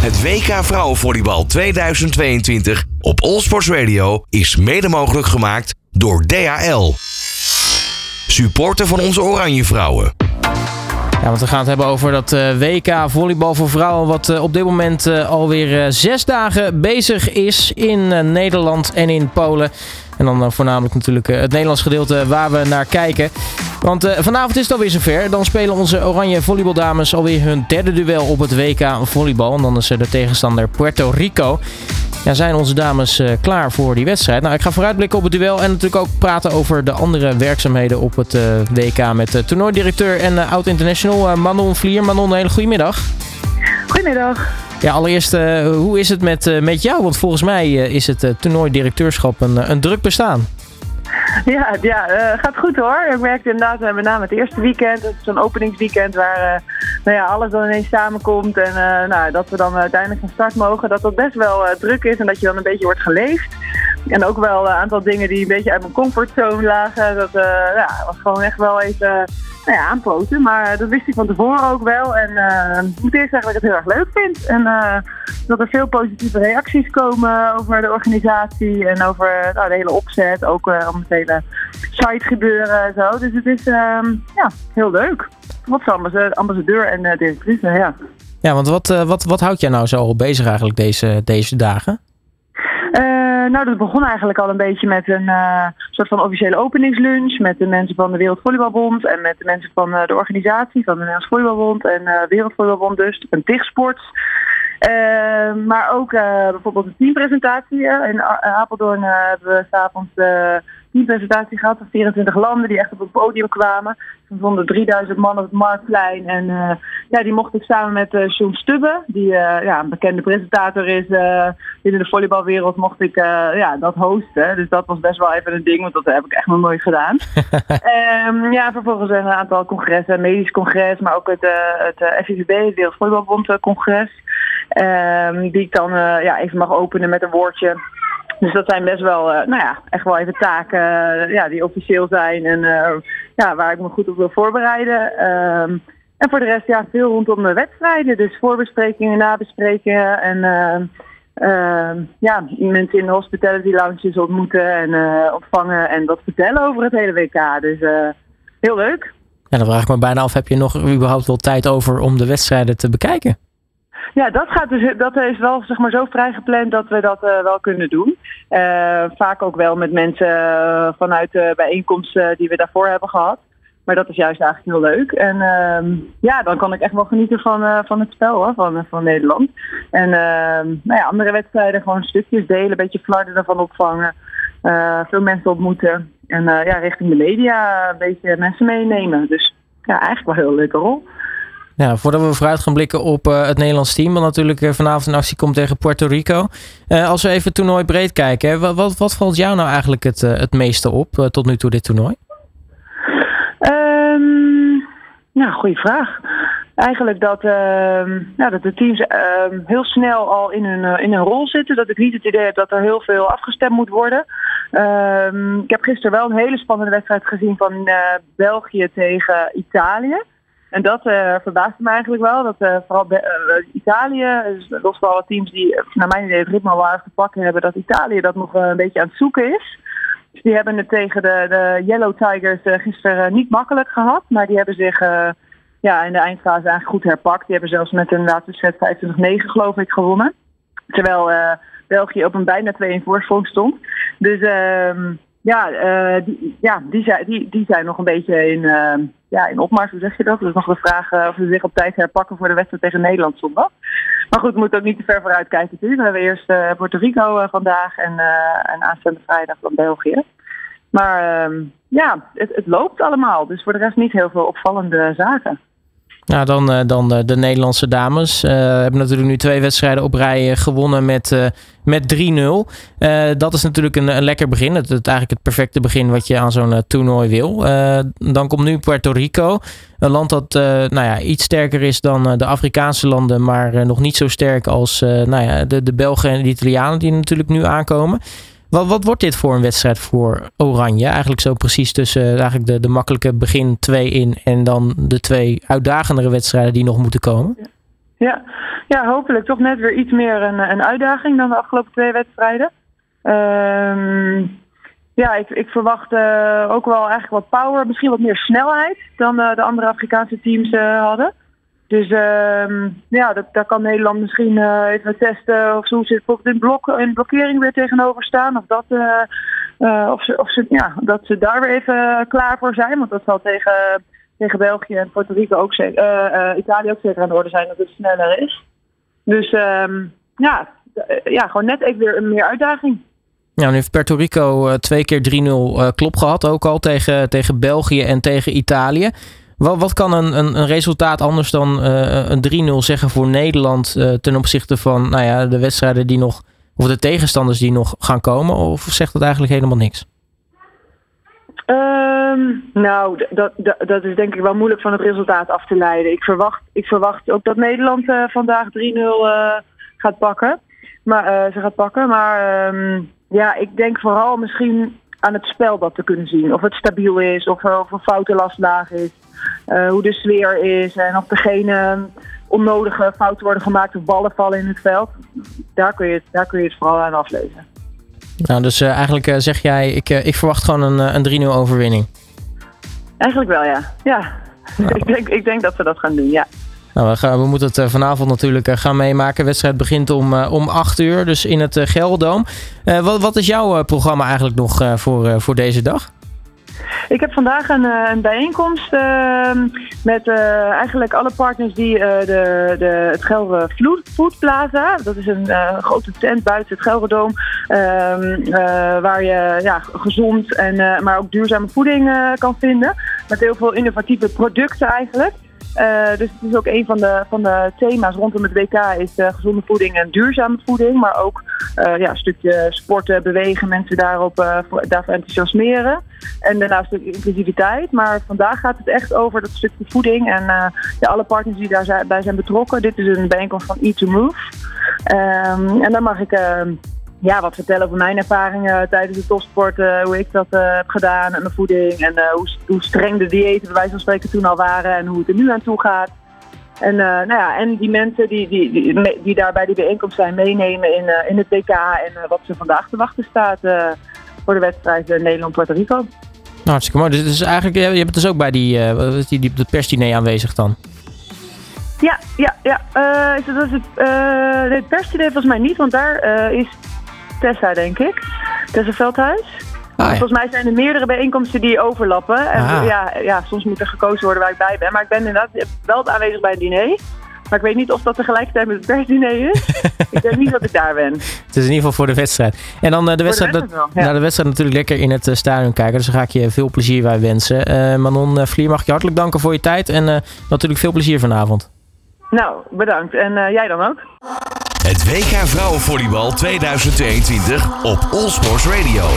Het WK Vrouwenvolleybal 2022 op Allsports Radio is mede mogelijk gemaakt door DHL. Supporter van onze Oranje Vrouwen. Ja, want we gaan het hebben over dat uh, WK volleybal voor vrouwen. Wat uh, op dit moment uh, alweer zes dagen bezig is in Nederland en in Polen. En dan voornamelijk natuurlijk het Nederlands gedeelte waar we naar kijken. Want vanavond is het alweer zover. Dan spelen onze oranje volleybaldames alweer hun derde duel op het WK volleybal. En dan is de tegenstander Puerto Rico. Ja, zijn onze dames klaar voor die wedstrijd? Nou, ik ga vooruitblikken op het duel en natuurlijk ook praten over de andere werkzaamheden op het WK met toernooidirecteur en oud-international Manon Vlier. Manon, een hele goede middag. Goedemiddag. Ja, allereerst, hoe is het met, met jou? Want volgens mij is het toernooidirecteurschap een, een druk bestaan. Ja, ja gaat goed hoor. Ik merkte inderdaad met name het eerste weekend, het is zo'n openingsweekend waar nou ja, alles dan ineens samenkomt en nou, dat we dan uiteindelijk van start mogen, dat dat best wel druk is en dat je dan een beetje wordt geleefd. En ook wel een aantal dingen die een beetje uit mijn comfortzone lagen. Dat ja, was gewoon echt wel even nou ja, aanpoten. Maar dat wist ik van tevoren ook wel. En uh, ik moet eerst zeggen dat ik het heel erg leuk vind. En dat er veel positieve reacties komen over de organisatie en over nou, de hele opzet. Ook om het hele site gebeuren en zo. Dus het is ja, heel leuk. Wat voor ambassadeur en directrice, ja. Ja, want wat, wat, wat houdt jij nou zo bezig eigenlijk deze, deze dagen? Uh, nou, dat begon eigenlijk al een beetje met een uh, soort van officiële openingslunch. Met de mensen van de Wereldvolleybalbond en met de mensen van uh, de organisatie van de Nederlands Volleybalbond en Wereldvolleybalbond dus. En TIG-sports. maar ook bijvoorbeeld een teampresentatie. in Apeldoorn hebben we s'avonds teampresentatie gehad van 24 landen die echt op het podium kwamen. Er stonden 3000 man op het Marktplein. En ja, die mocht ik samen met uh, Sean Stubbe, die ja, een bekende presentator is binnen de volleybalwereld, mocht ik ja, dat hosten. Dus dat was best wel even een ding, want dat heb ik echt nog nooit gedaan. um, ja, vervolgens een aantal congressen, medisch congres, maar ook het, het FIVB, het Wereldvolleybalbond congres. Um, die ik dan ja, even mag openen met een woordje. Dus dat zijn best wel, uh, nou ja, echt wel even taken uh, ja, die officieel zijn en uh, ja, waar ik me goed op wil voorbereiden. Um, en voor de rest, ja, veel rondom de wedstrijden. Dus voorbesprekingen, nabesprekingen en ehm, ja, mensen in de hospitality lounges ontmoeten en ontvangen en wat vertellen over het hele WK. Dus heel leuk. Ja, dan vraag ik me bijna af, heb je nog überhaupt wel tijd over om de wedstrijden te bekijken? Ja, dat, gaat dus, dat is wel zeg maar, zo vrij gepland dat we dat uh, wel kunnen doen. Uh, vaak ook wel met mensen uh, vanuit de bijeenkomsten die we daarvoor hebben gehad. Maar dat is juist eigenlijk heel leuk. En ehm, ja, dan kan ik echt wel genieten van, van het spel van, van Nederland. En ehm, nou ja, andere wedstrijden gewoon stukjes delen, een beetje flarden ervan opvangen. veel mensen ontmoeten. En ja, richting de media een beetje mensen meenemen. Dus ja, eigenlijk wel heel leuke rol. Ja, voordat we vooruit gaan blikken op uh, het Nederlands team, wat natuurlijk uh, vanavond in actie komt tegen Puerto Rico. Uh, als we even het toernooi breed kijken, wat, wat, wat, valt jou nou eigenlijk het, het meeste op tot nu toe dit toernooi? Um, nou, goede vraag. Eigenlijk dat, ehm, nou, dat de teams ehm, heel snel al in hun, in hun rol zitten. Dat ik niet het idee heb dat er heel veel afgestemd moet worden. ik heb gisteren wel een hele spannende wedstrijd gezien van België tegen Italië. En dat uh, verbaasde me eigenlijk wel. Dat uh, vooral uh, Italië, dus los van alle teams die naar mijn idee het ritme al te pakken hebben, dat Italië dat nog een beetje aan het zoeken is. Dus die hebben het tegen de, de Yellow Tigers gisteren niet makkelijk gehad. Maar die hebben zich ja, in de eindfase eigenlijk goed herpakt. Die hebben zelfs met een laatste set 25-9 geloof ik gewonnen. Terwijl België op een bijna 2-1 voorsprong stond. Dus ehm, ja, die, ja die, die, die zijn nog een beetje in ja, in opmars, hoe zeg je dat? Dus nog de vraag uh, of ze zich op tijd herpakken voor de wedstrijd tegen Nederland zondag. Maar goed, we moeten ook niet te ver vooruit kijken natuurlijk. We hebben eerst uh, Puerto Rico uh, vandaag en, en aanstaande vrijdag van België. Maar ehm, ja, het, het loopt allemaal. Dus voor de rest niet heel veel opvallende zaken. Nou, dan, uh, dan de, de Nederlandse dames. Uh, hebben natuurlijk nu twee wedstrijden op rij gewonnen met, met 3-0. dat is natuurlijk een, een lekker begin. Het, het, eigenlijk het perfecte begin wat je aan zo'n toernooi wil. dan komt nu Puerto Rico. Een land dat nou ja, iets sterker is dan de Afrikaanse landen, maar nog niet zo sterk als nou ja, de, de Belgen en de Italianen die natuurlijk nu aankomen. Wat, wat wordt dit voor een wedstrijd voor Oranje? Eigenlijk zo precies tussen eigenlijk de, de makkelijke begin 2 in en dan de twee uitdagendere wedstrijden die nog moeten komen? Ja. ja, hopelijk toch net weer iets meer een, een uitdaging dan de afgelopen twee wedstrijden. Ehm, ja, ik, ik verwacht uh, ook wel eigenlijk wat power, misschien wat meer snelheid dan uh, de andere Afrikaanse teams hadden. Dus uh, ja, dat, daar kan Nederland misschien even testen of zo zit bijvoorbeeld in, blok, in blokkering weer tegenover staan. Of, dat, of, ze, of ze, ja, dat ze daar weer even klaar voor zijn. Want dat zal tegen, tegen België en Puerto Rico ook Italië ook zeker aan de orde zijn dat het sneller is. Dus ehm, ja, ja, gewoon net even weer een meer uitdaging. Ja, nu heeft Puerto Rico twee keer 3-0 uh, klop gehad. Ook al tegen, tegen België en tegen Italië. Wat, wat kan een, een, een resultaat anders dan uh, een 3-0 zeggen voor Nederland ten opzichte van nou ja, de wedstrijden die nog, of de tegenstanders die nog gaan komen? Of zegt dat eigenlijk helemaal niks? Um, nou, dat, dat, is denk ik wel moeilijk van het resultaat af te leiden. Ik verwacht, ik verwacht ook dat Nederland vandaag 3-0 gaat pakken. Maar, ze gaat pakken. Maar um, ja, ik denk vooral misschien aan het spel dat te kunnen zien. Of het stabiel is, of er, of er foutenlast laag is. Uh, hoe de sfeer is en of er geen onnodige fouten worden gemaakt of ballen vallen in het veld. Daar kun je het, daar kun je het vooral aan aflezen. Nou, dus uh, eigenlijk zeg jij, ik, ik verwacht gewoon een, een 3-0 overwinning. Eigenlijk wel, ja. Ja, nou. ik, denk, ik denk dat we dat gaan doen, ja. Nou, we, gaan, we moeten het uh, vanavond natuurlijk uh, gaan meemaken. De wedstrijd begint om, uh, om 8 uur, dus in het Gelderdoom. wat, wat is jouw programma eigenlijk nog voor, voor deze dag? Ik heb vandaag een, een bijeenkomst ehm, met eigenlijk alle partners die de, de, het Gelre Food Plaza, dat is een grote tent buiten het Gelderdoom, ehm, waar je ja, gezond en maar ook duurzame voeding kan vinden. Met heel veel innovatieve producten eigenlijk. Uh, dus het is ook een van de, van de thema's rondom het WK is uh, gezonde voeding en duurzame voeding. Maar ook uh, ja, een stukje sporten, bewegen, mensen daarop, daarvoor enthousiasmeren. En daarnaast stukje inclusiviteit. Maar vandaag gaat het echt over dat stukje voeding en alle partners die daarbij zijn betrokken. Dit is een bijeenkomst van Eat to Move. Um, en dan mag ik ehm, ja, wat vertellen over mijn ervaringen tijdens de topsport. Uh, hoe ik dat uh, heb gedaan en mijn voeding. En uh, hoe, hoe, streng de diëten bij wijze van spreken toen al waren. En hoe het er nu aan toe gaat. En, nou ja, en die mensen die, die, die, die daar bij die bijeenkomst zijn meenemen in, in het WK. En wat ze vandaag te wachten staat voor de wedstrijd Nederland-Puerto Rico. Nou, hartstikke mooi. Dus, dus eigenlijk, je bent dus ook bij die, die, die, de persdiner aanwezig dan? Ja, ja, ja. Uh, dat is het, uh, het persdiner volgens mij niet, want daar uh, is Tessa, denk ik. Tessa Veldhuis. Ah, ja. Volgens mij zijn er meerdere bijeenkomsten die overlappen. En ah. ja, ja, soms moet er gekozen worden waar ik bij ben. Maar ik ben inderdaad wel aanwezig bij het diner. Maar ik weet niet of dat tegelijkertijd met het persdiner is. ik denk niet dat ik daar ben. Het is in ieder geval voor de wedstrijd. En dan uh, de, wedstrijd, de, wedstrijd ja. nou, de wedstrijd natuurlijk lekker in het uh, stadion kijken. Dus dan ga ik je veel plezier bij wensen. Uh, Manon Vlier, mag ik je hartelijk danken voor je tijd. En natuurlijk veel plezier vanavond. Nou, bedankt. En jij dan ook. Het WK Vrouwenvolleybal 2022 op Allsports Radio.